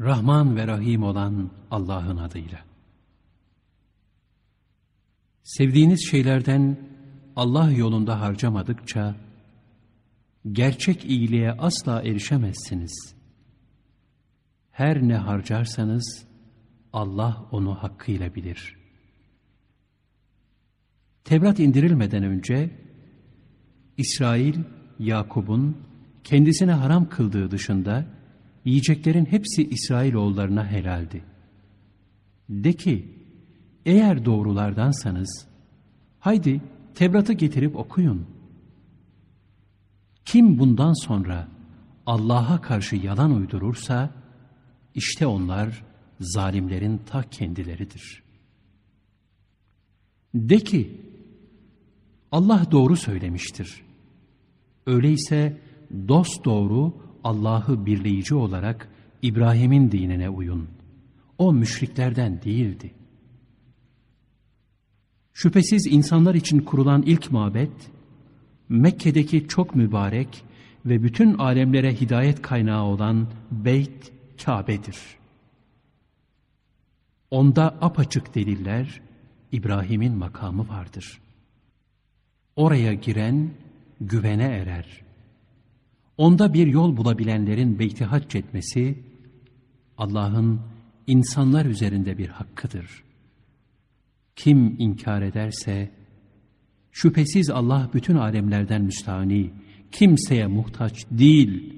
Rahman ve Rahim olan Allah'ın adıyla. Sevdiğiniz şeylerden Allah yolunda harcamadıkça, gerçek iyiliğe asla erişemezsiniz. Her ne harcarsanız, Allah onu hakkıyla bilir. Tevrat indirilmeden önce, İsrail, Yakub'un kendisine haram kıldığı dışında, yiyeceklerin hepsi İsrailoğullarına helaldi. De ki, eğer doğrulardansanız, haydi Tevrat'ı getirip okuyun. Kim bundan sonra Allah'a karşı yalan uydurursa, işte onlar zalimlerin ta kendileridir. De ki, Allah doğru söylemiştir. Öyleyse dost doğru Allah'ı birleyici olarak İbrahim'in dinine uyun. O müşriklerden değildi. Şüphesiz insanlar için kurulan ilk mabet, Mekke'deki çok mübarek ve bütün alemlere hidayet kaynağı olan Beyt Kabe'dir. Onda apaçık deliller, İbrahim'in makamı vardır. Oraya giren güvene erer. Onda bir yol bulabilenlerin beyti hac etmesi, Allah'ın insanlar üzerinde bir hakkıdır. Kim inkar ederse, şüphesiz Allah bütün alemlerden müstahni, kimseye muhtaç değil,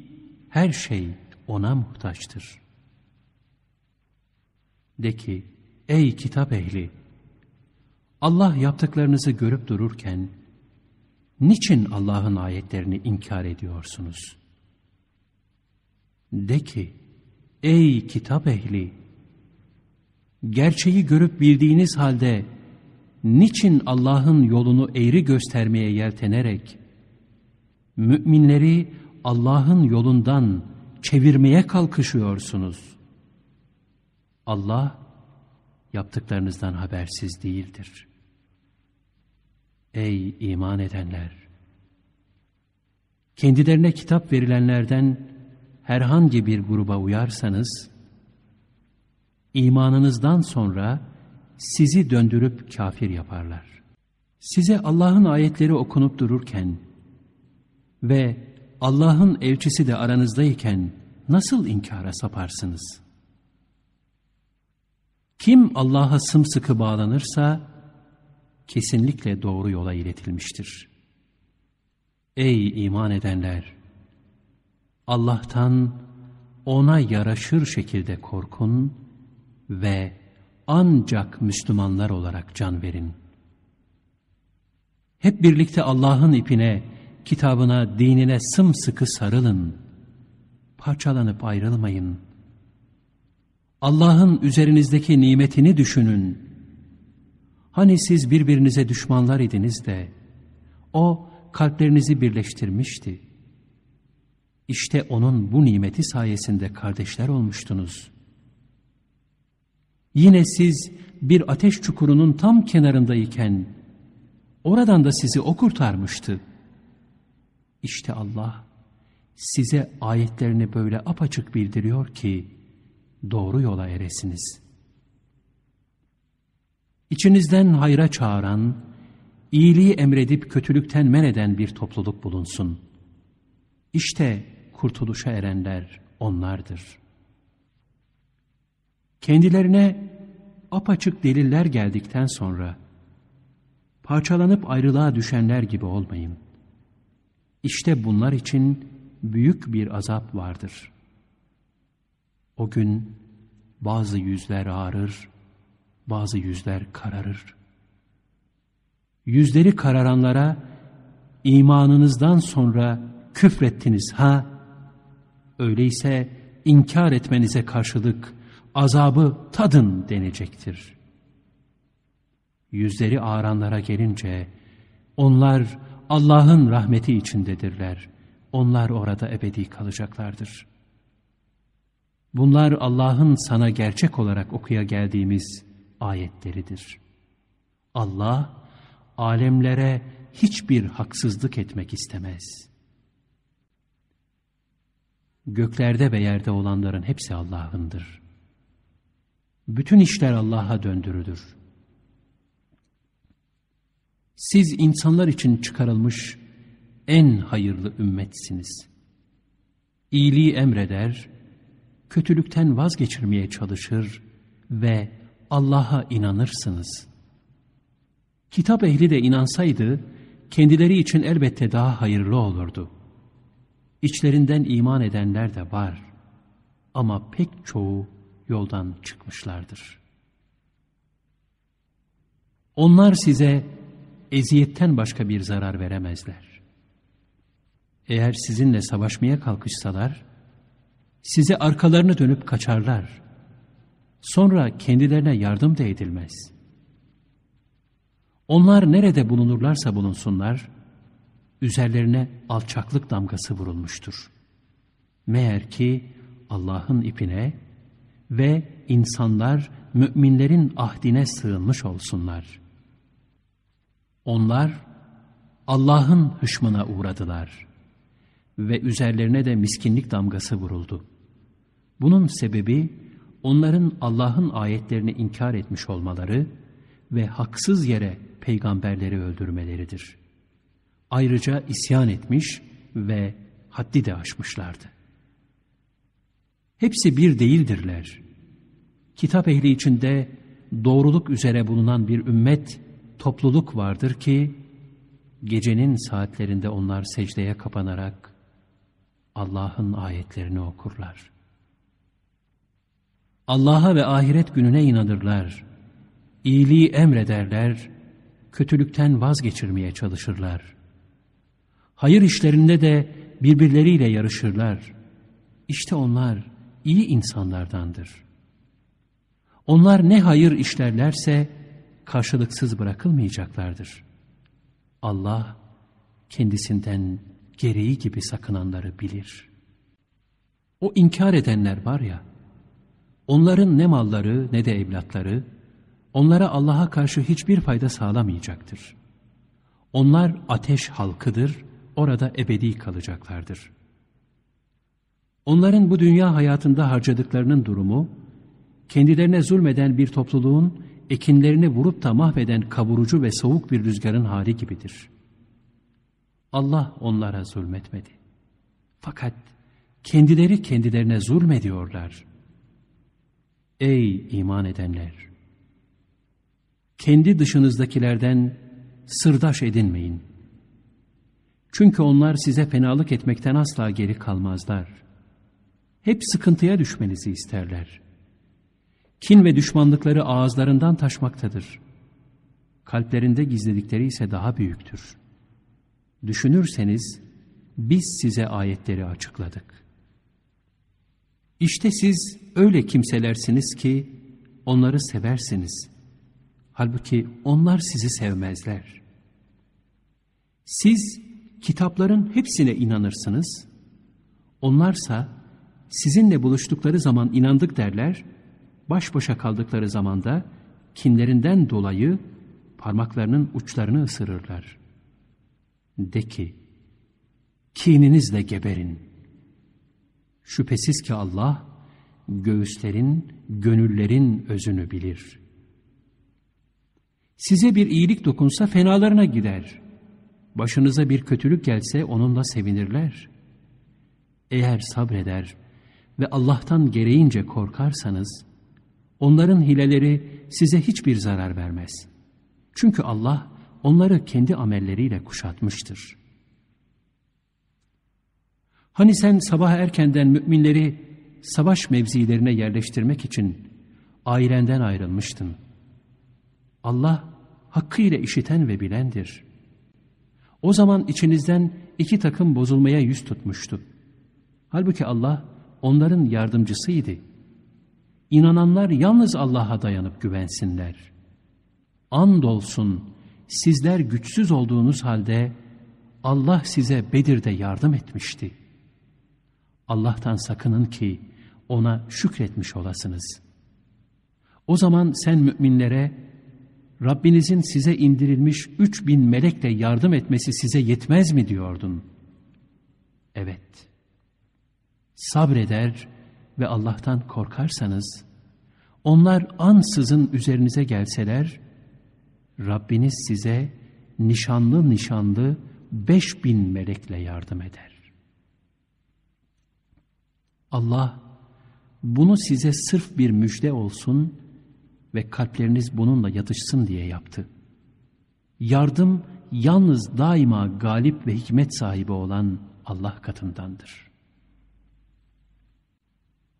her şey ona muhtaçtır. De ki, ey kitap ehli, Allah yaptıklarınızı görüp dururken, niçin Allah'ın ayetlerini inkar ediyorsunuz? De ki, ey kitap ehli, gerçeği görüp bildiğiniz halde, niçin Allah'ın yolunu eğri göstermeye yeltenerek, müminleri Allah'ın yolundan çevirmeye kalkışıyorsunuz? Allah, yaptıklarınızdan habersiz değildir.'' Ey iman edenler! Kendilerine kitap verilenlerden herhangi bir gruba uyarsanız, imanınızdan sonra sizi döndürüp kafir yaparlar. Size Allah'ın ayetleri okunup dururken ve Allah'ın elçisi de aranızdayken nasıl inkara saparsınız? Kim Allah'a sımsıkı bağlanırsa, kesinlikle doğru yola iletilmiştir. Ey iman edenler! Allah'tan ona yaraşır şekilde korkun ve ancak Müslümanlar olarak can verin. Hep birlikte Allah'ın ipine, kitabına, dinine sımsıkı sarılın. Parçalanıp ayrılmayın. Allah'ın üzerinizdeki nimetini düşünün. Hani siz birbirinize düşmanlar idiniz de o kalplerinizi birleştirmişti. İşte onun bu nimeti sayesinde kardeşler olmuştunuz. Yine siz bir ateş çukurunun tam kenarındayken oradan da sizi o kurtarmıştı. İşte Allah size ayetlerini böyle apaçık bildiriyor ki doğru yola eresiniz.'' İçinizden hayra çağıran, iyiliği emredip kötülükten men eden bir topluluk bulunsun. İşte kurtuluşa erenler onlardır. Kendilerine apaçık deliller geldikten sonra, parçalanıp ayrılığa düşenler gibi olmayın. İşte bunlar için büyük bir azap vardır. O gün bazı yüzler ağrır, bazı yüzler kararır. Yüzleri kararanlara imanınızdan sonra küfrettiniz ha? Öyleyse inkar etmenize karşılık azabı tadın denecektir. Yüzleri ağranlara gelince onlar Allah'ın rahmeti içindedirler. Onlar orada ebedi kalacaklardır. Bunlar Allah'ın sana gerçek olarak okuya geldiğimiz ayetleridir. Allah alemlere hiçbir haksızlık etmek istemez. Göklerde ve yerde olanların hepsi Allah'ındır. Bütün işler Allah'a döndürülür. Siz insanlar için çıkarılmış en hayırlı ümmetsiniz. İyiliği emreder, kötülükten vazgeçirmeye çalışır ve Allah'a inanırsınız. Kitap ehli de inansaydı, kendileri için elbette daha hayırlı olurdu. İçlerinden iman edenler de var ama pek çoğu yoldan çıkmışlardır. Onlar size eziyetten başka bir zarar veremezler. Eğer sizinle savaşmaya kalkışsalar, size arkalarını dönüp kaçarlar. Sonra kendilerine yardım da edilmez. Onlar nerede bulunurlarsa bulunsunlar, üzerlerine alçaklık damgası vurulmuştur. Meğer ki Allah'ın ipine ve insanlar müminlerin ahdine sığınmış olsunlar. Onlar Allah'ın hışmına uğradılar ve üzerlerine de miskinlik damgası vuruldu. Bunun sebebi onların Allah'ın ayetlerini inkar etmiş olmaları ve haksız yere peygamberleri öldürmeleridir. Ayrıca isyan etmiş ve haddi de aşmışlardı. Hepsi bir değildirler. Kitap ehli içinde doğruluk üzere bulunan bir ümmet, topluluk vardır ki, gecenin saatlerinde onlar secdeye kapanarak Allah'ın ayetlerini okurlar. Allah'a ve ahiret gününe inanırlar. İyiliği emrederler, kötülükten vazgeçirmeye çalışırlar. Hayır işlerinde de birbirleriyle yarışırlar. İşte onlar iyi insanlardandır. Onlar ne hayır işlerlerse karşılıksız bırakılmayacaklardır. Allah kendisinden gereği gibi sakınanları bilir. O inkar edenler var ya, onların ne malları ne de evlatları, onlara Allah'a karşı hiçbir fayda sağlamayacaktır. Onlar ateş halkıdır, orada ebedi kalacaklardır. Onların bu dünya hayatında harcadıklarının durumu, kendilerine zulmeden bir topluluğun ekinlerini vurup da mahveden kavurucu ve soğuk bir rüzgarın hali gibidir. Allah onlara zulmetmedi. Fakat kendileri kendilerine zulmediyorlar. Ey iman edenler! Kendi dışınızdakilerden sırdaş edinmeyin. Çünkü onlar size fenalık etmekten asla geri kalmazlar. Hep sıkıntıya düşmenizi isterler. Kin ve düşmanlıkları ağızlarından taşmaktadır. Kalplerinde gizledikleri ise daha büyüktür. Düşünürseniz biz size ayetleri açıkladık. İşte siz öyle kimselersiniz ki onları seversiniz. Halbuki onlar sizi sevmezler. Siz kitapların hepsine inanırsınız. Onlarsa sizinle buluştukları zaman inandık derler, baş başa kaldıkları zamanda kinlerinden dolayı parmaklarının uçlarını ısırırlar. De ki, kininizle geberin. Şüphesiz ki Allah, göğüslerin, gönüllerin özünü bilir. Size bir iyilik dokunsa fenalarına gider. Başınıza bir kötülük gelse onunla sevinirler. Eğer sabreder ve Allah'tan gereğince korkarsanız, onların hileleri size hiçbir zarar vermez. Çünkü Allah onları kendi amelleriyle kuşatmıştır. Hani sen sabah erkenden müminleri savaş mevzilerine yerleştirmek için ailenden ayrılmıştın. Allah hakkıyla işiten ve bilendir. O zaman içinizden iki takım bozulmaya yüz tutmuştu. Halbuki Allah onların yardımcısıydı. İnananlar yalnız Allah'a dayanıp güvensinler. Andolsun sizler güçsüz olduğunuz halde Allah size Bedir'de yardım etmişti. Allah'tan sakının ki ona şükretmiş olasınız. O zaman sen müminlere Rabbinizin size indirilmiş üç bin melekle yardım etmesi size yetmez mi diyordun? Evet. sabreder ve Allah'tan korkarsanız, onlar ansızın üzerinize gelseler, Rabbiniz size nişanlı nişanlı beş bin melekle yardım eder. Allah bunu size sırf bir müjde olsun ve kalpleriniz bununla yatışsın diye yaptı. Yardım yalnız daima galip ve hikmet sahibi olan Allah katındandır.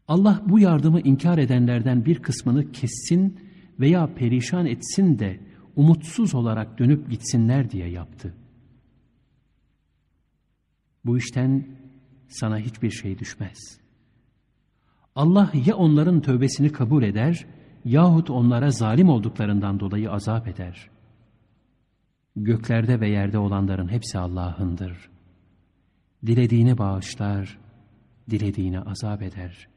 Allah bu yardımı inkar edenlerden bir kısmını kessin veya perişan etsin de umutsuz olarak dönüp gitsinler diye yaptı. Bu işten sana hiçbir şey düşmez. Allah ya onların tövbesini kabul eder yahut onlara zalim olduklarından dolayı azap eder. Göklerde ve yerde olanların hepsi Allah'ındır. Dilediğini bağışlar, dilediğini azap eder.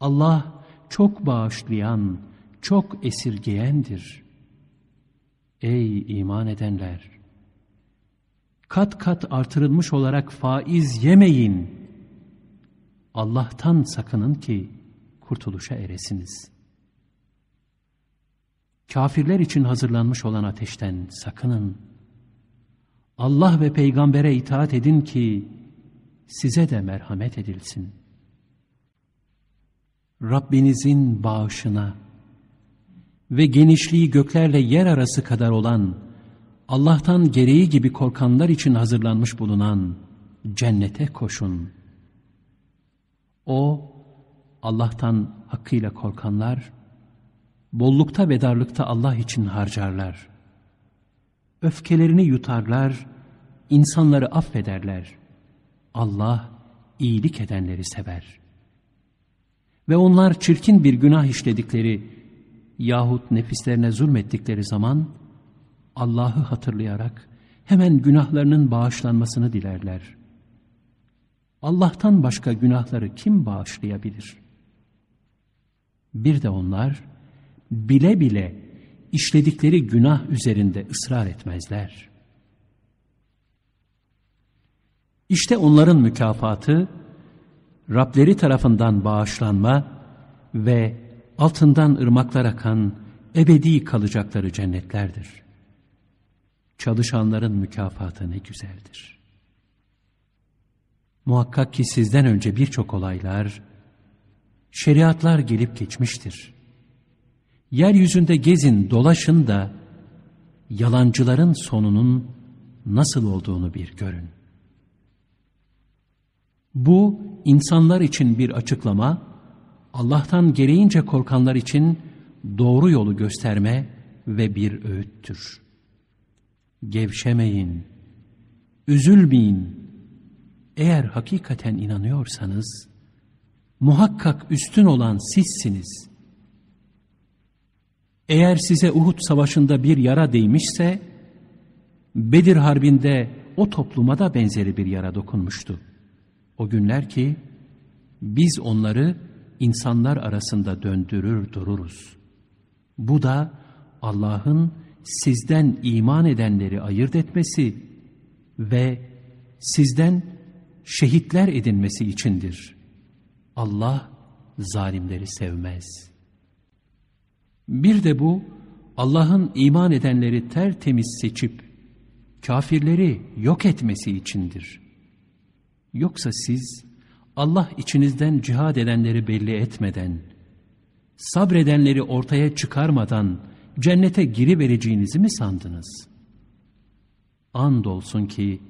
Allah çok bağışlayan, çok esirgeyendir. Ey iman edenler! Kat kat artırılmış olarak faiz yemeyin. Allah'tan sakının ki kurtuluşa eresiniz. Kafirler için hazırlanmış olan ateşten sakının. Allah ve peygambere itaat edin ki size de merhamet edilsin. Rabbinizin bağışına ve genişliği göklerle yer arası kadar olan Allah'tan gereği gibi korkanlar için hazırlanmış bulunan cennete koşun. O, Allah'tan hakkıyla korkanlar, bollukta ve darlıkta Allah için harcarlar. Öfkelerini yutarlar, insanları affederler. Allah iyilik edenleri sever. Ve onlar çirkin bir günah işledikleri yahut nefislerine zulmettikleri zaman Allah'ı hatırlayarak hemen günahlarının bağışlanmasını dilerler. Allah'tan başka günahları kim bağışlayabilir? Bir de onlar bile bile işledikleri günah üzerinde ısrar etmezler. İşte onların mükafatı Rableri tarafından bağışlanma ve altından ırmaklar akan ebedi kalacakları cennetlerdir. Çalışanların mükafatı ne güzeldir. Muhakkak ki sizden önce birçok olaylar, şeriatlar gelip geçmiştir. Yeryüzünde gezin, dolaşın da yalancıların sonunun nasıl olduğunu bir görün. Bu insanlar için bir açıklama, Allah'tan gereğince korkanlar için doğru yolu gösterme ve bir öğüttür. Gevşemeyin, üzülmeyin. Eğer hakikaten inanıyorsanız, muhakkak üstün olan sizsiniz. Eğer size Uhud savaşında bir yara değmişse, Bedir Harbi'nde o topluma da benzeri bir yara dokunmuştu. O günler ki, biz onları insanlar arasında döndürür dururuz. Bu da Allah'ın sizden iman edenleri ayırt etmesi ve sizden şehitler edinmesi içindir. Allah zalimleri sevmez. Bir de bu Allah'ın iman edenleri tertemiz seçip kafirleri yok etmesi içindir. Yoksa siz Allah içinizden cihad edenleri belli etmeden, sabredenleri ortaya çıkarmadan cennete giri vereceğinizi mi sandınız? Andolsun ki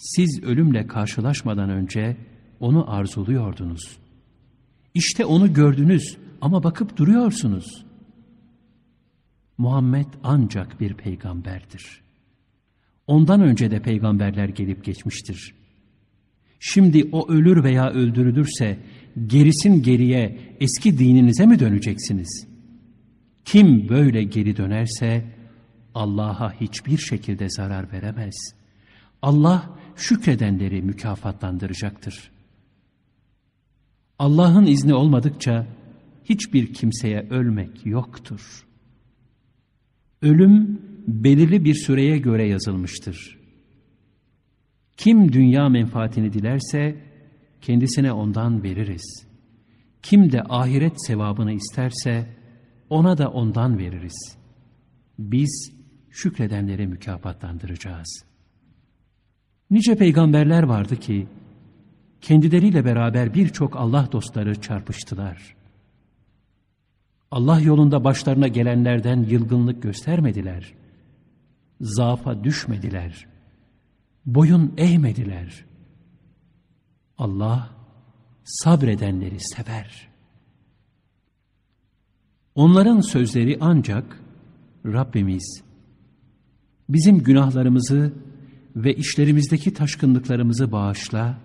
siz ölümle karşılaşmadan önce onu arzuluyordunuz. İşte onu gördünüz ama bakıp duruyorsunuz. Muhammed ancak bir peygamberdir. Ondan önce de peygamberler gelip geçmiştir. Şimdi o ölür veya öldürülürse gerisin geriye eski dininize mi döneceksiniz? Kim böyle geri dönerse Allah'a hiçbir şekilde zarar veremez. Allah şükredenleri mükafatlandıracaktır. Allah'ın izni olmadıkça hiçbir kimseye ölmek yoktur. Ölüm belirli bir süreye göre yazılmıştır. Kim dünya menfaatini dilerse kendisine ondan veririz. Kim de ahiret sevabını isterse ona da ondan veririz. Biz şükredenleri mükafatlandıracağız. Nice peygamberler vardı ki kendileriyle beraber birçok Allah dostları çarpıştılar. Allah yolunda başlarına gelenlerden yılgınlık göstermediler. Zaafa düşmediler. Boyun eğmediler. Allah sabredenleri sever. Onların sözleri ancak Rabbimiz bizim günahlarımızı ve işlerimizdeki taşkınlıklarımızı bağışla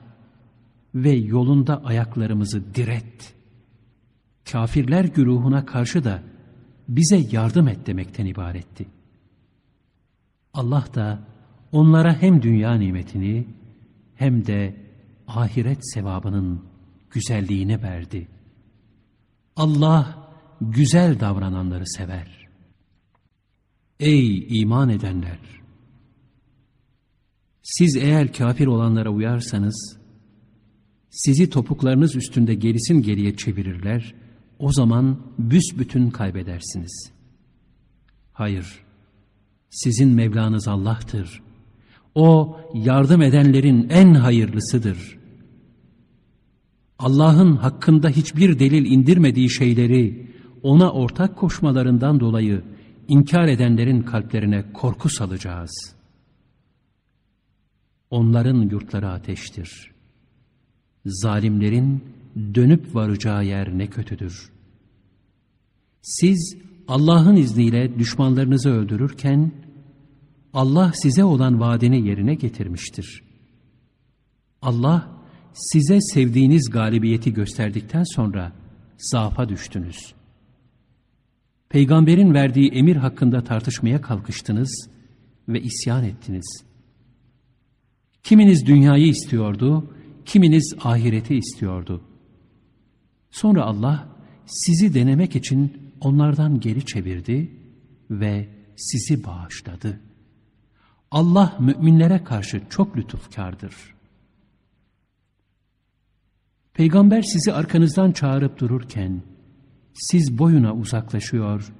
ve yolunda ayaklarımızı diret. Kafirler güruhuna karşı da bize yardım et demekten ibaretti. Allah da onlara hem dünya nimetini hem de ahiret sevabının güzelliğini verdi. Allah güzel davrananları sever. Ey iman edenler! Siz eğer kafir olanlara uyarsanız, sizi topuklarınız üstünde gerisin geriye çevirirler, o zaman büsbütün kaybedersiniz. Hayır, sizin Mevlanız Allah'tır. O yardım edenlerin en hayırlısıdır. Allah'ın hakkında hiçbir delil indirmediği şeyleri ona ortak koşmalarından dolayı inkar edenlerin kalplerine korku salacağız. Onların yurtları ateştir. Zalimlerin dönüp varacağı yer ne kötüdür. Siz Allah'ın izniyle düşmanlarınızı öldürürken, Allah size olan vaadini yerine getirmiştir. Allah size sevdiğiniz galibiyeti gösterdikten sonra zaafa düştünüz. Peygamberin verdiği emir hakkında tartışmaya kalkıştınız ve isyan ettiniz. Kiminiz dünyayı istiyordu, kiminiz ahireti istiyordu. Sonra Allah sizi denemek için onlardan geri çevirdi ve sizi bağışladı. Allah müminlere karşı çok lütufkardır. Peygamber sizi arkanızdan çağırıp dururken, siz boyuna uzaklaşıyor,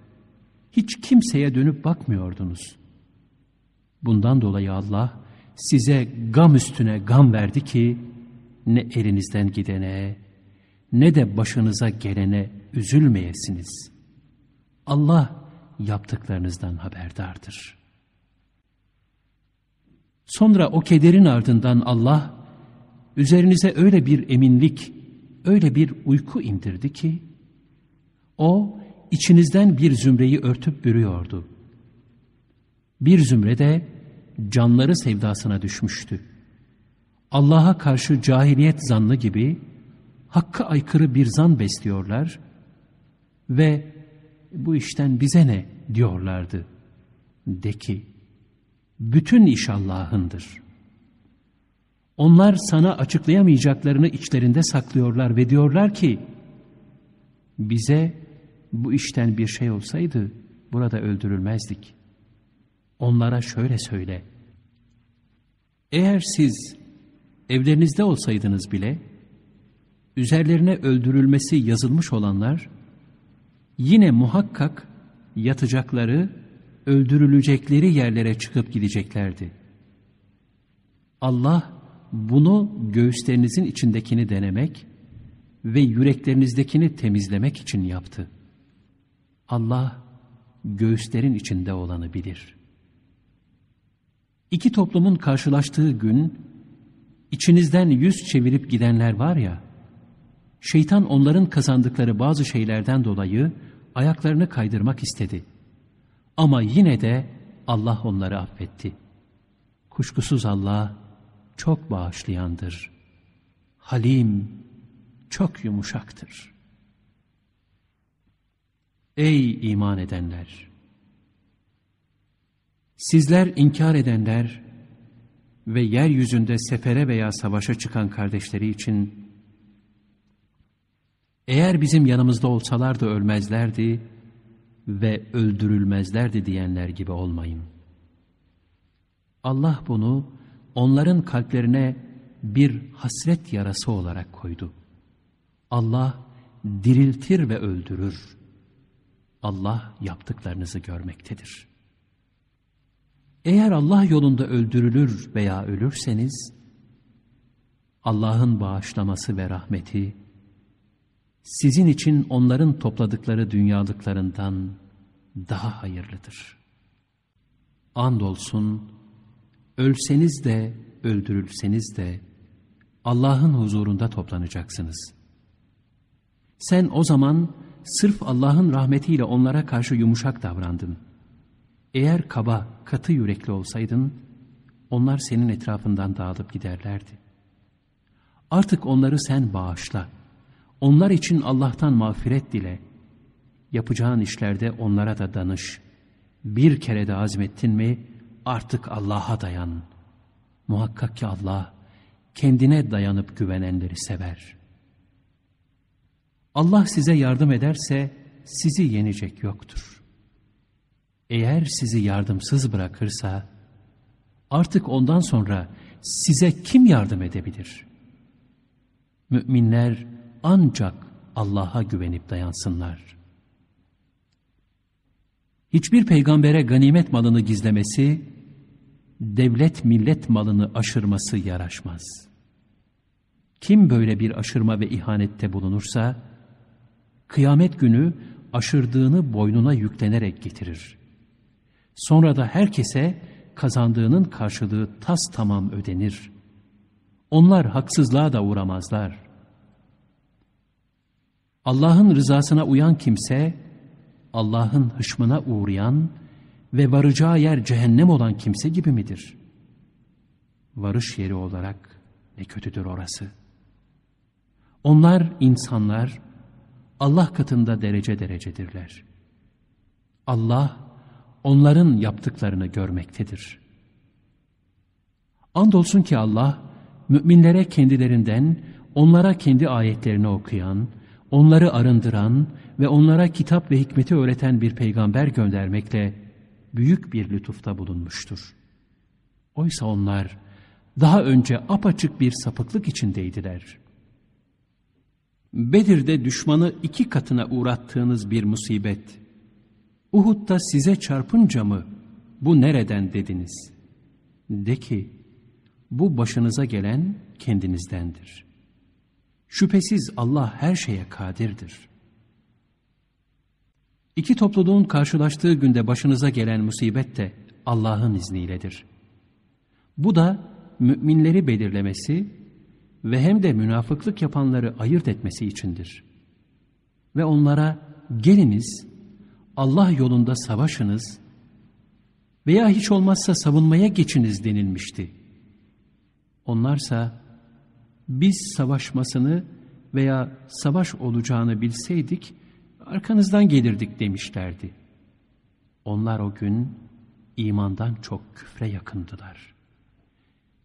hiç kimseye dönüp bakmıyordunuz. Bundan dolayı Allah size gam üstüne gam verdi ki, ne elinizden gidene, ne de başınıza gelene üzülmeyesiniz. Allah yaptıklarınızdan haberdardır. Sonra o kederin ardından Allah üzerinize öyle bir eminlik, öyle bir uyku indirdi ki o içinizden bir zümreyi örtüp bürüyordu. Bir zümre de canları sevdasına düşmüştü. Allah'a karşı cahiliyet zannı gibi hakka aykırı bir zan besliyorlar ve bu işten bize ne diyorlardı. De ki, bütün iş Allah'ındır. Onlar sana açıklayamayacaklarını içlerinde saklıyorlar ve diyorlar ki, bize bu işten bir şey olsaydı burada öldürülmezdik. Onlara şöyle söyle, eğer siz evlerinizde olsaydınız bile, üzerlerine öldürülmesi yazılmış olanlar, yine muhakkak yatacakları, öldürülecekleri yerlere çıkıp gideceklerdi. Allah bunu göğüslerinizin içindekini denemek ve yüreklerinizdekini temizlemek için yaptı. Allah göğüslerin içinde olanı bilir. İki toplumun karşılaştığı gün, içinizden yüz çevirip gidenler var ya, şeytan onların kazandıkları bazı şeylerden dolayı ayaklarını kaydırmak istedi. Ama yine de Allah onları affetti. Kuşkusuz Allah çok bağışlayandır. Halim, çok yumuşaktır. Ey iman edenler! Sizler inkar edenler ve yeryüzünde sefere veya savaşa çıkan kardeşleri için eğer bizim yanımızda olsalardı ölmezlerdi ve öldürülmezlerdi diyenler gibi olmayın. Allah bunu onların kalplerine bir hasret yarası olarak koydu. Allah diriltir ve öldürür. Allah yaptıklarınızı görmektedir. Eğer Allah yolunda öldürülür veya ölürseniz, Allah'ın bağışlaması ve rahmeti, sizin için onların topladıkları dünyalıklarından daha hayırlıdır. Andolsun, ölseniz de öldürülseniz de Allah'ın huzurunda toplanacaksınız. Sen o zaman sırf Allah'ın rahmetiyle onlara karşı yumuşak davrandın. Eğer kaba, katı yürekli olsaydın, onlar senin etrafından dağılıp giderlerdi. Artık onları sen bağışla. Onlar için Allah'tan mağfiret dile. Yapacağın işlerde onlara da danış. Bir kere de azmettin mi artık Allah'a dayan. Muhakkak ki Allah kendine dayanıp güvenenleri sever. Allah size yardım ederse sizi yenecek yoktur. Eğer sizi yardımsız bırakırsa artık ondan sonra size kim yardım edebilir? Müminler ancak Allah'a güvenip dayansınlar. Hiçbir peygambere ganimet malını gizlemesi, devlet millet malını aşırması yaraşmaz. Kim böyle bir aşırma ve ihanette bulunursa, kıyamet günü aşırdığını boynuna yüklenerek getirir. Sonra da herkese kazandığının karşılığı tas tamam ödenir. Onlar haksızlığa da uğramazlar. Allah'ın rızasına uyan kimse, Allah'ın hışmına uğrayan ve varacağı yer cehennem olan kimse gibi midir? Varış yeri olarak ne kötüdür orası. Onlar insanlar, Allah katında derece derecedirler. Allah, onların yaptıklarını görmektedir. Andolsun ki Allah, müminlere kendilerinden, onlara kendi ayetlerini okuyan, onları arındıran ve onlara kitap ve hikmeti öğreten bir peygamber göndermekle büyük bir lütufta bulunmuştur. Oysa onlar daha önce apaçık bir sapıklık içindeydiler. Bedir'de düşmanı iki katına uğrattığınız bir musibet, Uhud'da size çarpınca mı bu nereden dediniz? De ki, bu başınıza gelen kendinizdendir. Şüphesiz Allah her şeye kadirdir. İki topluluğun karşılaştığı günde başınıza gelen musibet de Allah'ın izniyledir. Bu da müminleri belirlemesi ve hem de münafıklık yapanları ayırt etmesi içindir. Ve onlara geliniz Allah yolunda savaşınız veya hiç olmazsa savunmaya geçiniz denilmişti. Onlarsa biz savaşmasını veya savaş olacağını bilseydik arkanızdan gelirdik demişlerdi. Onlar o gün imandan çok küfre yakındılar.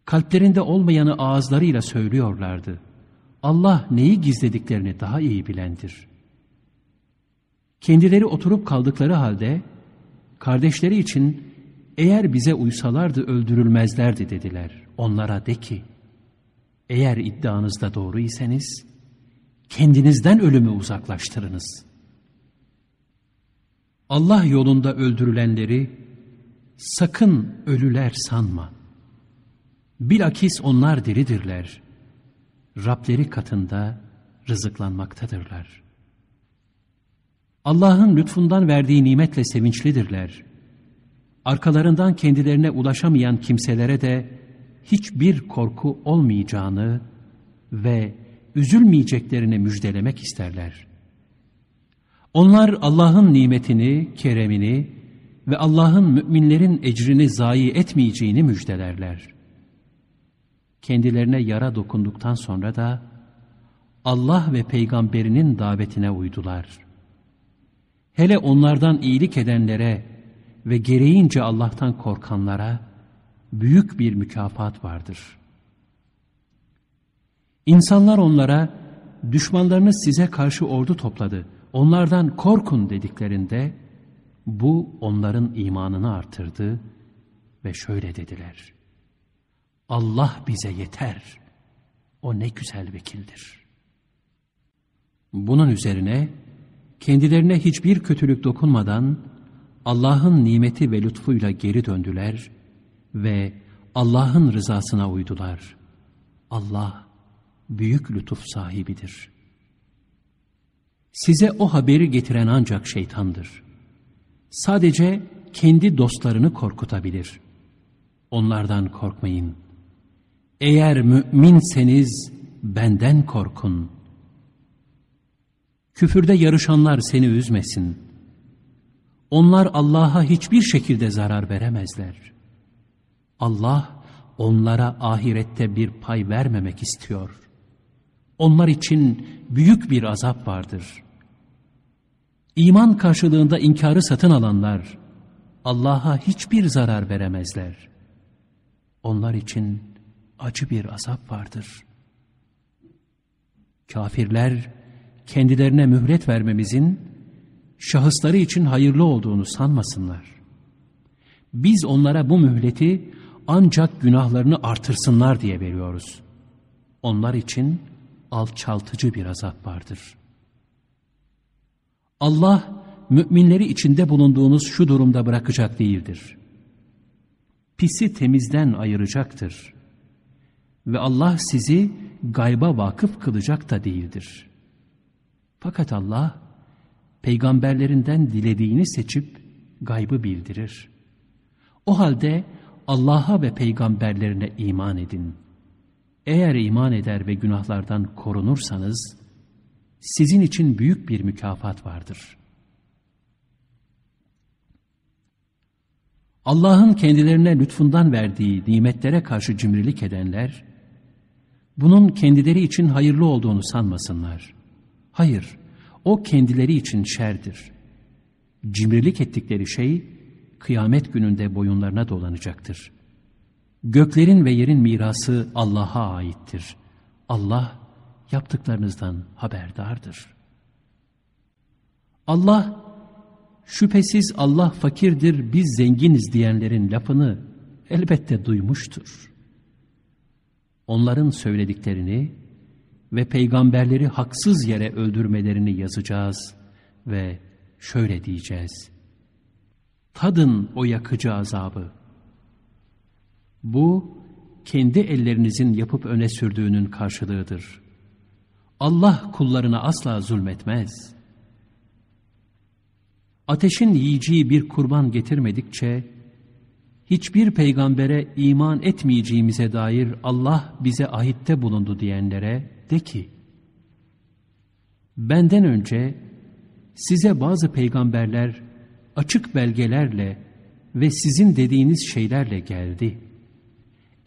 Kalplerinde olmayanı ağızlarıyla söylüyorlardı. Allah neyi gizlediklerini daha iyi bilendir. Kendileri oturup kaldıkları halde kardeşleri için eğer bize uysalardı öldürülmezlerdi dediler. Onlara de ki, eğer iddianızda doğru iseniz, kendinizden ölümü uzaklaştırınız. Allah yolunda öldürülenleri sakın ölüler sanma. Bilakis onlar diridirler. Rableri katında rızıklanmaktadırlar. Allah'ın lütfundan verdiği nimetle sevinçlidirler. Arkalarından kendilerine ulaşamayan kimselere de hiçbir korku olmayacağını ve üzülmeyeceklerini müjdelemek isterler. Onlar Allah'ın nimetini, keremini ve Allah'ın müminlerin ecrini zayi etmeyeceğini müjdelerler. Kendilerine yara dokunduktan sonra da Allah ve peygamberinin davetine uydular. Hele onlardan iyilik edenlere ve gereğince Allah'tan korkanlara büyük bir mükafat vardır. İnsanlar onlara düşmanlarınız size karşı ordu topladı, onlardan korkun dediklerinde bu onların imanını artırdı ve şöyle dediler. Allah bize yeter. O ne güzel vekildir. Bunun üzerine kendilerine hiçbir kötülük dokunmadan Allah'ın nimeti ve lütfuyla geri döndüler ve Allah'ın rızasına uydular. Allah büyük lütuf sahibidir. Size o haberi getiren ancak şeytandır. Sadece kendi dostlarını korkutabilir. Onlardan korkmayın. Eğer müminseniz benden korkun. Küfürde yarışanlar seni üzmesin. Onlar Allah'a hiçbir şekilde zarar veremezler. Allah onlara ahirette bir pay vermemek istiyor. Onlar için büyük bir azap vardır. İman karşılığında inkarı satın alanlar Allah'a hiçbir zarar veremezler. Onlar için acı bir azap vardır. Kafirler kendilerine mühlet vermemizin şahısları için hayırlı olduğunu sanmasınlar. Biz onlara bu mühleti ancak günahlarını artırsınlar diye veriyoruz. Onlar için alçaltıcı bir azap vardır. Allah müminleri içinde bulunduğunuz şu durumda bırakacak değildir. Pisi temizden ayıracaktır. Ve Allah sizi gayba vakıf kılacak da değildir. Fakat Allah peygamberlerinden dilediğini seçip gaybı bildirir. O halde Allah'a ve peygamberlerine iman edin. Eğer iman eder ve günahlardan korunursanız, sizin için büyük bir mükafat vardır. Allah'ın kendilerine lütfundan verdiği nimetlere karşı cimrilik edenler, bunun kendileri için hayırlı olduğunu sanmasınlar. Hayır, o kendileri için şerdir. Cimrilik ettikleri şey, kıyamet gününde boyunlarına dolanacaktır. Göklerin ve yerin mirası Allah'a aittir. Allah yaptıklarınızdan haberdardır. Allah, şüphesiz Allah fakirdir, biz zenginiz diyenlerin lafını elbette duymuştur. Onların söylediklerini ve peygamberleri haksız yere öldürmelerini yazacağız ve şöyle diyeceğiz. Tadın o yakıcı azabı. Bu, kendi ellerinizin yapıp öne sürdüğünün karşılığıdır. Allah kullarına asla zulmetmez. Ateşin yiyeceği bir kurban getirmedikçe, hiçbir peygambere iman etmeyeceğimize dair Allah bize ahitte bulundu diyenlere de ki, benden önce size bazı peygamberler açık belgelerle ve sizin dediğiniz şeylerle geldi.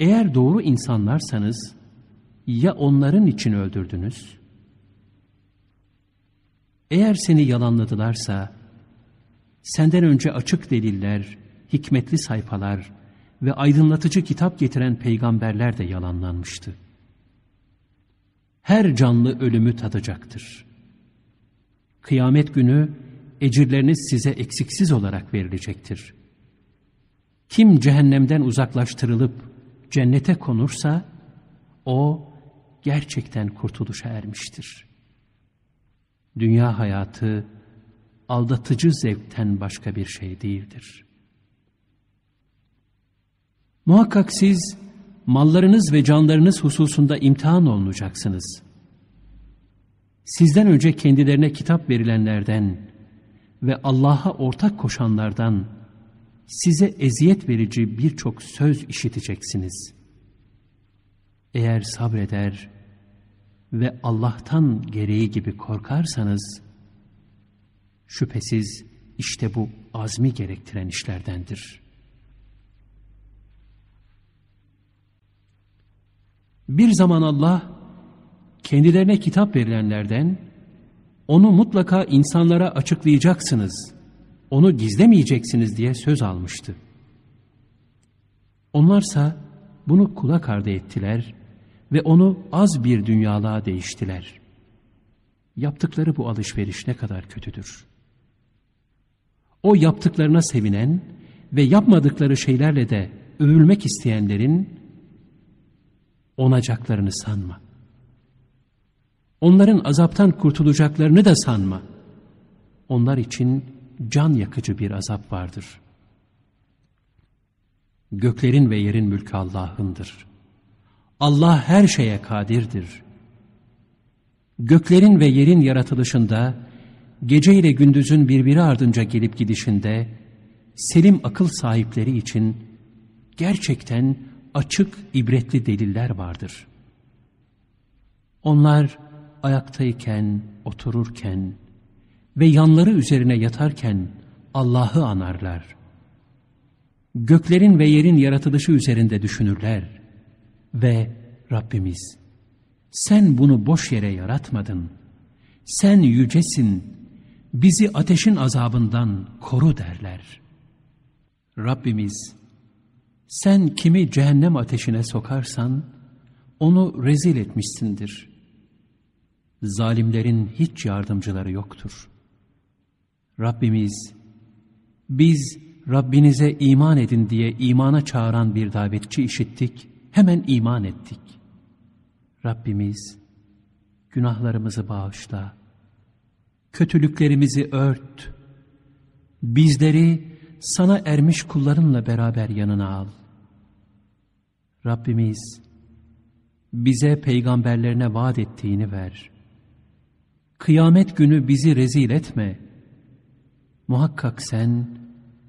Eğer doğru insanlarsanız ya onların için öldürdünüz? Eğer seni yalanladılarsa senden önce açık deliller, hikmetli sayfalar ve aydınlatıcı kitap getiren peygamberler de yalanlanmıştı. Her canlı ölümü tadacaktır. Kıyamet günü ecirleriniz size eksiksiz olarak verilecektir. Kim cehennemden uzaklaştırılıp cennete konursa, o gerçekten kurtuluşa ermiştir. Dünya hayatı aldatıcı zevkten başka bir şey değildir. Muhakkak siz mallarınız ve canlarınız hususunda imtihan olunacaksınız. Sizden önce kendilerine kitap verilenlerden ve Allah'a ortak koşanlardan size eziyet verici birçok söz işiteceksiniz. Eğer sabreder ve Allah'tan gereği gibi korkarsanız, şüphesiz işte bu azmi gerektiren işlerdendir. Bir zaman Allah, kendilerine kitap verilenlerden, onu mutlaka insanlara açıklayacaksınız, onu gizlemeyeceksiniz diye söz almıştı. Onlarsa bunu kulak ardı ettiler ve onu az bir dünyalığa değiştiler. Yaptıkları bu alışveriş ne kadar kötüdür. O yaptıklarına sevinen ve yapmadıkları şeylerle de övülmek isteyenlerin onacaklarını sanma. Onların azaptan kurtulacaklarını da sanma. Onlar için can yakıcı bir azap vardır. Göklerin ve yerin mülkü Allah'ındır. Allah her şeye kadirdir. Göklerin ve yerin yaratılışında, gece ile gündüzün birbiri ardınca gelip gidişinde, selim akıl sahipleri için gerçekten açık ibretli deliller vardır. Onlar ayaktayken, otururken ve yanları üzerine yatarken Allah'ı anarlar. Göklerin ve yerin yaratılışı üzerinde düşünürler ve Rabbimiz sen bunu boş yere yaratmadın. Sen yücesin, bizi ateşin azabından koru derler. Rabbimiz sen kimi cehennem ateşine sokarsan onu rezil etmişsindir. Zalimlerin hiç yardımcıları yoktur. Rabbimiz biz Rabbinize iman edin diye imana çağıran bir davetçi işittik, hemen iman ettik. Rabbimiz günahlarımızı bağışla, kötülüklerimizi ört, bizleri sana ermiş kullarınla beraber yanına al. Rabbimiz bize peygamberlerine vaat ettiğini ver. Kıyamet günü bizi rezil etme. Muhakkak sen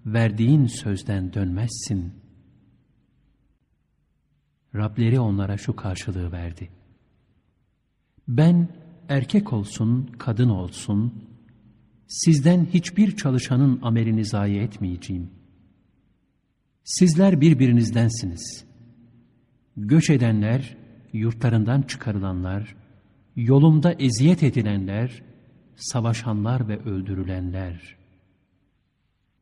verdiğin sözden dönmezsin. Rableri onlara şu karşılığı verdi. Ben erkek olsun, kadın olsun, sizden hiçbir çalışanın amelini zayi etmeyeceğim. Sizler birbirinizdensiniz. Göç edenler, yurtlarından çıkarılanlar, yolumda eziyet edilenler, savaşanlar ve öldürülenler.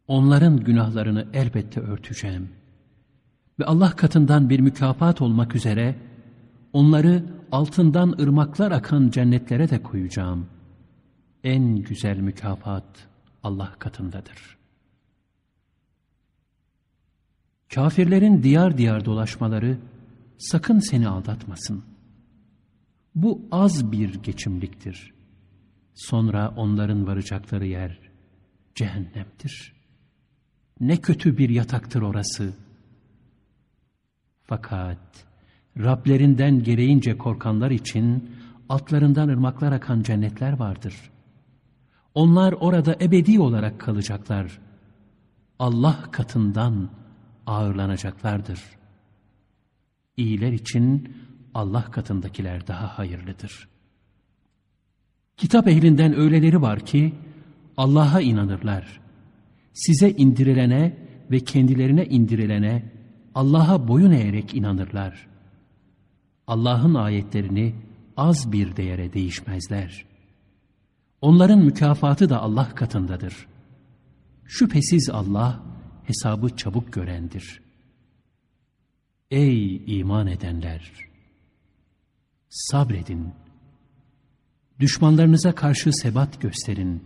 Onların günahlarını elbette örteceğim. Ve Allah katından bir mükafat olmak üzere, onları altından ırmaklar akan cennetlere de koyacağım. En güzel mükafat Allah katındadır. Kafirlerin diyar diyar dolaşmaları sakın seni aldatmasın. Bu az bir geçimliktir. Sonra onların varacakları yer cehennemdir. Ne kötü bir yataktır orası. Fakat Rablerinden gereğince korkanlar için altlarından ırmaklar akan cennetler vardır. Onlar orada ebedi olarak kalacaklar. Allah katından ağırlanacaklardır. İyiler için Allah katındakiler daha hayırlıdır. Kitap ehlinden öyleleri var ki Allah'a inanırlar. Size indirilene ve kendilerine indirilene Allah'a boyun eğerek inanırlar. Allah'ın ayetlerini az bir değere değişmezler. Onların mükafatı da Allah katındadır. Şüphesiz Allah hesabı çabuk görendir. Ey iman edenler! Sabredin. Düşmanlarınıza karşı sebat gösterin.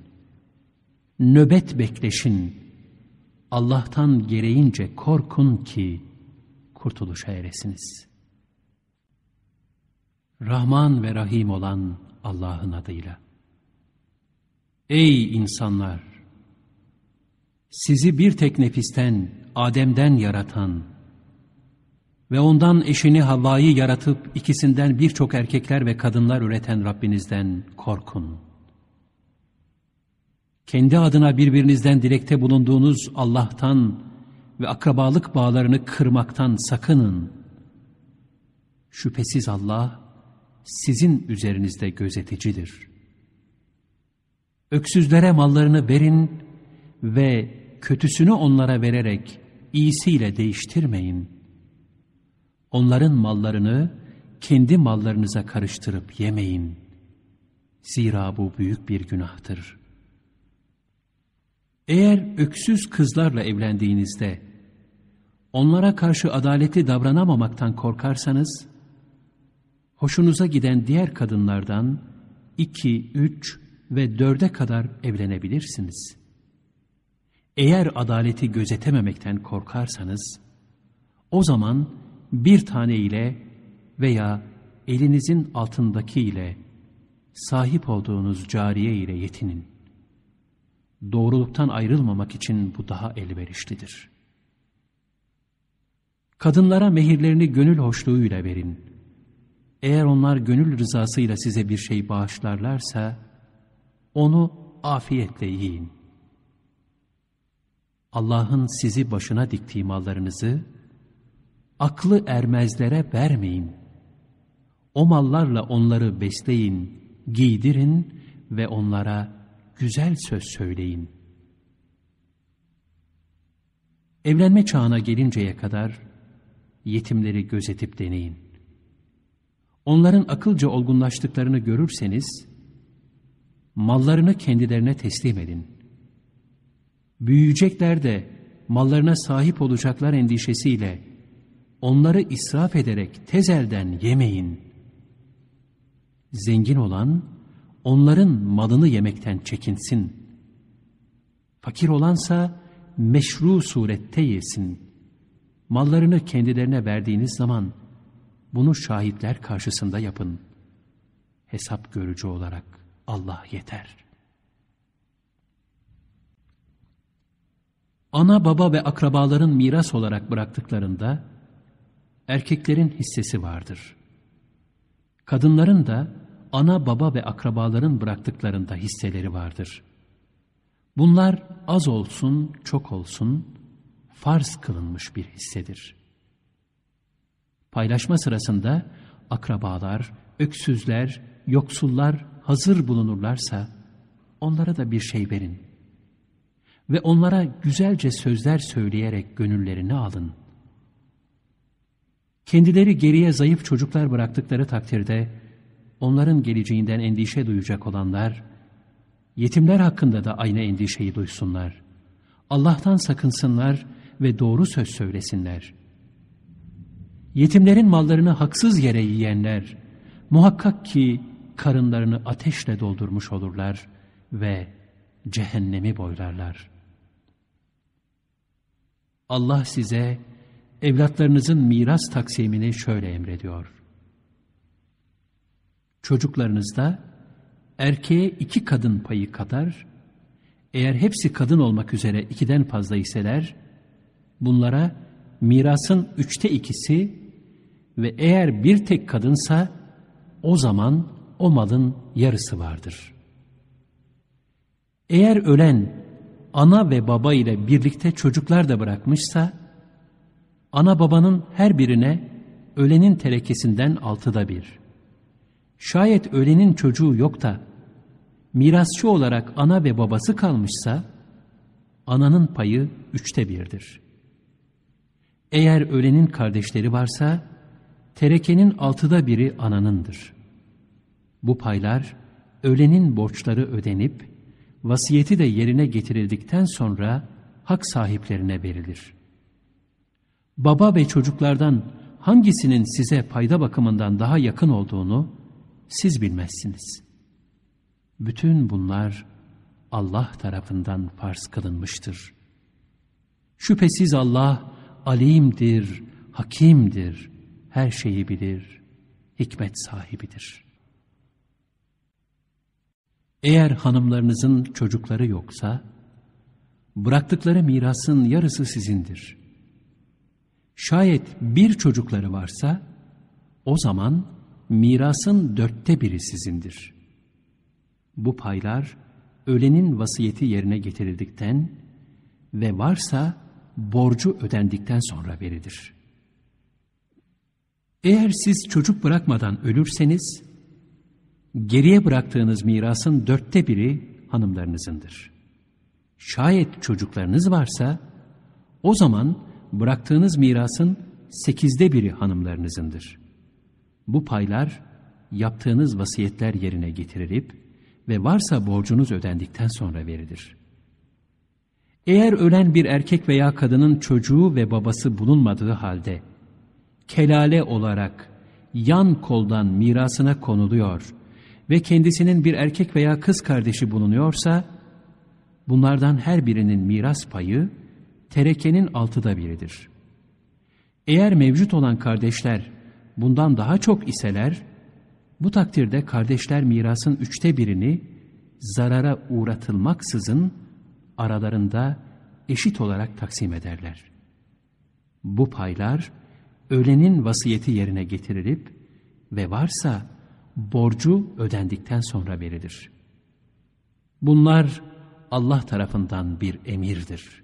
Nöbet bekleşin. Allah'tan gereğince korkun ki kurtuluşa eresiniz. Rahman ve Rahim olan Allah'ın adıyla. Ey insanlar! Sizi bir tek nefisten, Adem'den yaratan ve ondan eşini Havva'yı yaratıp ikisinden birçok erkekler ve kadınlar üreten Rabbinizden korkun. Kendi adına birbirinizden dilekte bulunduğunuz Allah'tan ve akrabalık bağlarını kırmaktan sakının. Şüphesiz Allah sizin üzerinizde gözeticidir. Öksüzlere mallarını verin ve kötüsünü onlara vererek iyisiyle değiştirmeyin. Onların mallarını kendi mallarınıza karıştırıp yemeyin. Zira bu büyük bir günahtır. Eğer öksüz kızlarla evlendiğinizde onlara karşı adaletli davranamamaktan korkarsanız, hoşunuza giden diğer kadınlardan iki, üç ve dörde kadar evlenebilirsiniz. Eğer adaleti gözetememekten korkarsanız, o zaman bir tane ile veya elinizin altındaki ile sahip olduğunuz cariye ile yetinin. Doğruluktan ayrılmamak için bu daha elverişlidir. Kadınlara mehirlerini gönül hoşluğuyla verin. Eğer onlar gönül rızasıyla size bir şey bağışlarlarsa, onu afiyetle yiyin. Allah'ın sizi başına diktiği mallarınızı, aklı ermezlere vermeyin. O mallarla onları besleyin, giydirin ve onlara güzel söz söyleyin. Evlenme çağına gelinceye kadar yetimleri gözetip deneyin. Onların akılca olgunlaştıklarını görürseniz, mallarını kendilerine teslim edin. Büyüyecekler de mallarına sahip olacaklar endişesiyle onları israf ederek tez elden yemeyin. Zengin olan onların malını yemekten çekinsin. Fakir olansa meşru surette yesin. Mallarını kendilerine verdiğiniz zaman bunu şahitler karşısında yapın. Hesap görücü olarak Allah yeter. Ana baba ve akrabaların miras olarak bıraktıklarında erkeklerin hissesi vardır. Kadınların da ana baba ve akrabaların bıraktıklarında hisseleri vardır. Bunlar az olsun, çok olsun, farz kılınmış bir hissedir. Paylaşma sırasında akrabalar, öksüzler, yoksullar hazır bulunurlarsa onlara da bir şey verin. Ve onlara güzelce sözler söyleyerek gönüllerini alın. Kendileri geriye zayıf çocuklar bıraktıkları takdirde onların geleceğinden endişe duyacak olanlar, yetimler hakkında da aynı endişeyi duysunlar. Allah'tan sakınsınlar ve doğru söz söylesinler. Yetimlerin mallarını haksız yere yiyenler, muhakkak ki karınlarını ateşle doldurmuş olurlar ve cehennemi boylarlar. Allah size evlatlarınızın miras taksimini şöyle emrediyor. Çocuklarınızda erkeğe iki kadın payı kadar, eğer hepsi kadın olmak üzere ikiden fazla iseler, bunlara mirasın üçte ikisi ve eğer bir tek kadınsa, o zaman o malın yarısı vardır. Eğer ölen ana ve baba ile birlikte çocuklar da bırakmışsa, ana babanın her birine ölenin terekesinden altıda bir. Şayet ölenin çocuğu yok da, mirasçı olarak ana ve babası kalmışsa, ananın payı üçte birdir. Eğer ölenin kardeşleri varsa, terekenin altıda biri ananındır. Bu paylar, ölenin borçları ödenip, vasiyeti de yerine getirildikten sonra hak sahiplerine verilir. Baba ve çocuklardan hangisinin size fayda bakımından daha yakın olduğunu siz bilmezsiniz. Bütün bunlar Allah tarafından farz kılınmıştır. Şüphesiz Allah alimdir, hakimdir, her şeyi bilir, hikmet sahibidir.'' Eğer hanımlarınızın çocukları yoksa, bıraktıkları mirasın yarısı sizindir. Şayet bir çocukları varsa, o zaman mirasın dörtte biri sizindir. Bu paylar, ölenin vasiyeti yerine getirildikten ve varsa borcu ödendikten sonra verilir. Eğer siz çocuk bırakmadan ölürseniz, geriye bıraktığınız mirasın dörtte biri hanımlarınızındır. Şayet çocuklarınız varsa, o zaman bıraktığınız mirasın sekizde biri hanımlarınızındır. Bu paylar, yaptığınız vasiyetler yerine getirilip ve varsa borcunuz ödendikten sonra verilir. Eğer ölen bir erkek veya kadının çocuğu ve babası bulunmadığı halde, kelale olarak yan koldan mirasına konuluyor ve kendisinin bir erkek veya kız kardeşi bulunuyorsa, bunlardan her birinin miras payı terekenin altıda biridir. Eğer mevcut olan kardeşler bundan daha çok iseler, Bu takdirde kardeşler mirasın üçte birini zarara uğratılmaksızın aralarında eşit olarak taksim ederler. Bu paylar ölenin vasiyeti yerine getirilip ve varsa borcu ödendikten sonra verilir. Bunlar Allah tarafından bir emirdir.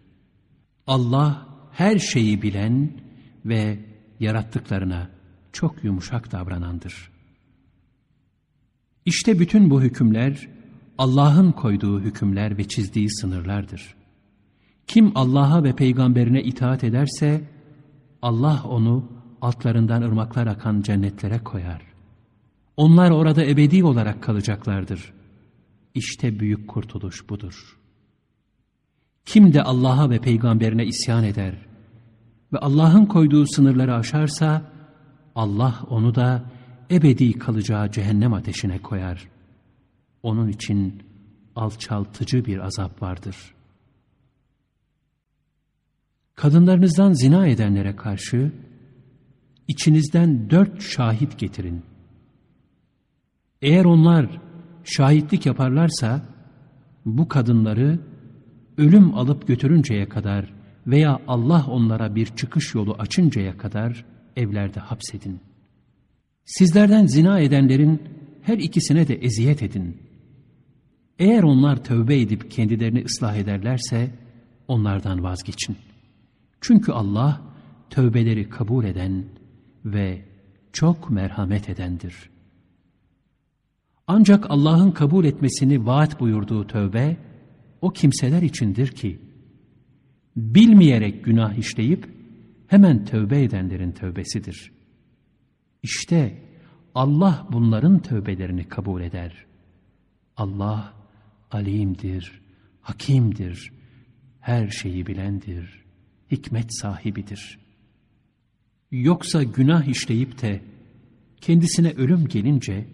Allah her şeyi bilen ve yarattıklarına çok yumuşak davranandır. İşte bütün bu hükümler Allah'ın koyduğu hükümler ve çizdiği sınırlardır. Kim Allah'a ve peygamberine itaat ederse Allah onu altlarından ırmaklar akan cennetlere koyar. Onlar orada ebedi olarak kalacaklardır. İşte büyük kurtuluş budur. Kim de Allah'a ve peygamberine isyan eder ve Allah'ın koyduğu sınırları aşarsa Allah onu da ebedi kalacağı cehennem ateşine koyar. Onun için alçaltıcı bir azap vardır. Kadınlarınızdan zina edenlere karşı içinizden dört şahit getirin. Eğer onlar şahitlik yaparlarsa bu kadınları ölüm alıp götürünceye kadar veya Allah onlara bir çıkış yolu açıncaya kadar evlerde hapsedin. Sizlerden zina edenlerin her ikisine de eziyet edin. Eğer onlar tövbe edip kendilerini ıslah ederlerse onlardan vazgeçin. Çünkü Allah tövbeleri kabul eden ve çok merhamet edendir. Ancak Allah'ın kabul etmesini vaat buyurduğu tövbe o kimseler içindir ki bilmeyerek günah işleyip hemen tövbe edenlerin tövbesidir. İşte Allah bunların tövbelerini kabul eder. Allah alimdir, hakimdir, her şeyi bilendir, hikmet sahibidir. Yoksa günah işleyip de kendisine ölüm gelince,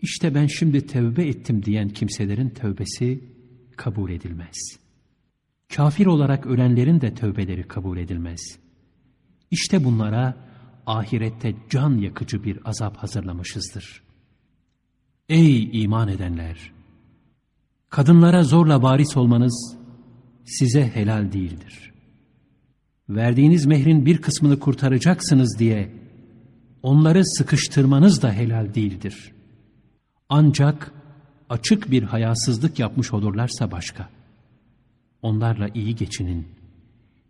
işte ben şimdi tövbe ettim diyen kimselerin tövbesi kabul edilmez. Kafir olarak ölenlerin de tövbeleri kabul edilmez. İşte bunlara ahirette can yakıcı bir azap hazırlamışızdır. Ey iman edenler! Kadınlara zorla varis olmanız size helal değildir. Verdiğiniz mehrin bir kısmını kurtaracaksınız diye onları sıkıştırmanız da helal değildir. Ancak açık bir hayasızlık yapmış olurlarsa başka. Onlarla iyi geçinin.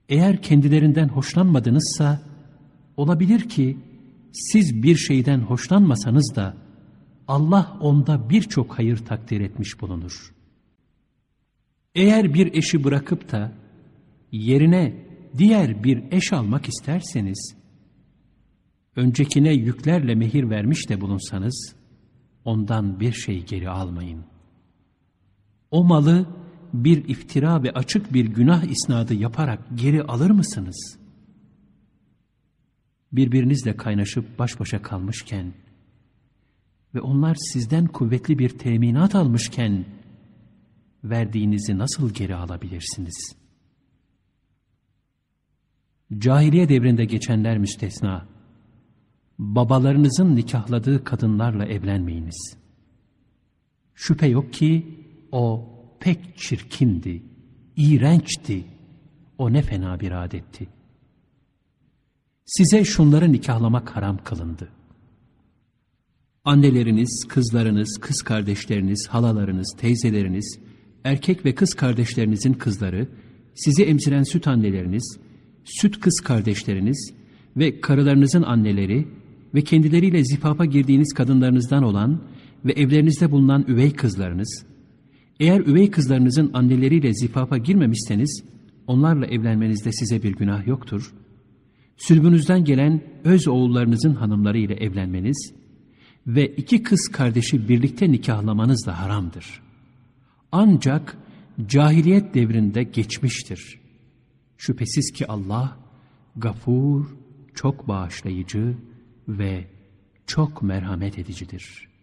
Eğer kendilerinden hoşlanmadınızsa, olabilir ki siz bir şeyden hoşlanmasanız da Allah onda birçok hayır takdir etmiş bulunur. Eğer bir eşi bırakıp da yerine diğer bir eş almak isterseniz, öncekine yüklerle mehir vermiş de bulunsanız, ondan bir şey geri almayın. O malı bir iftira ve açık bir günah isnadı yaparak geri alır mısınız? Birbirinizle kaynaşıp baş başa kalmışken ve onlar sizden kuvvetli bir teminat almışken verdiğinizi nasıl geri alabilirsiniz? Cahiliye devrinde geçenler müstesna babalarınızın nikahladığı kadınlarla evlenmeyiniz. Şüphe yok ki o pek çirkindi, iğrençti, o ne fena bir adetti. Size şunları nikahlamak haram kılındı. Anneleriniz, kızlarınız, kız kardeşleriniz, halalarınız, teyzeleriniz, erkek ve kız kardeşlerinizin kızları, sizi emziren süt anneleriniz, süt kız kardeşleriniz ve karılarınızın anneleri ve kendileriyle zifapa girdiğiniz kadınlarınızdan olan ve evlerinizde bulunan üvey kızlarınız, eğer üvey kızlarınızın anneleriyle zifapa girmemişseniz, onlarla evlenmenizde size bir günah yoktur. Sülbünüzden gelen öz oğullarınızın hanımları ile evlenmeniz ve iki kız kardeşi birlikte nikahlamanız da haramdır. Ancak cahiliyet devrinde geçmiştir. Şüphesiz ki Allah, gafur, çok bağışlayıcı, ve çok merhamet edicidir.''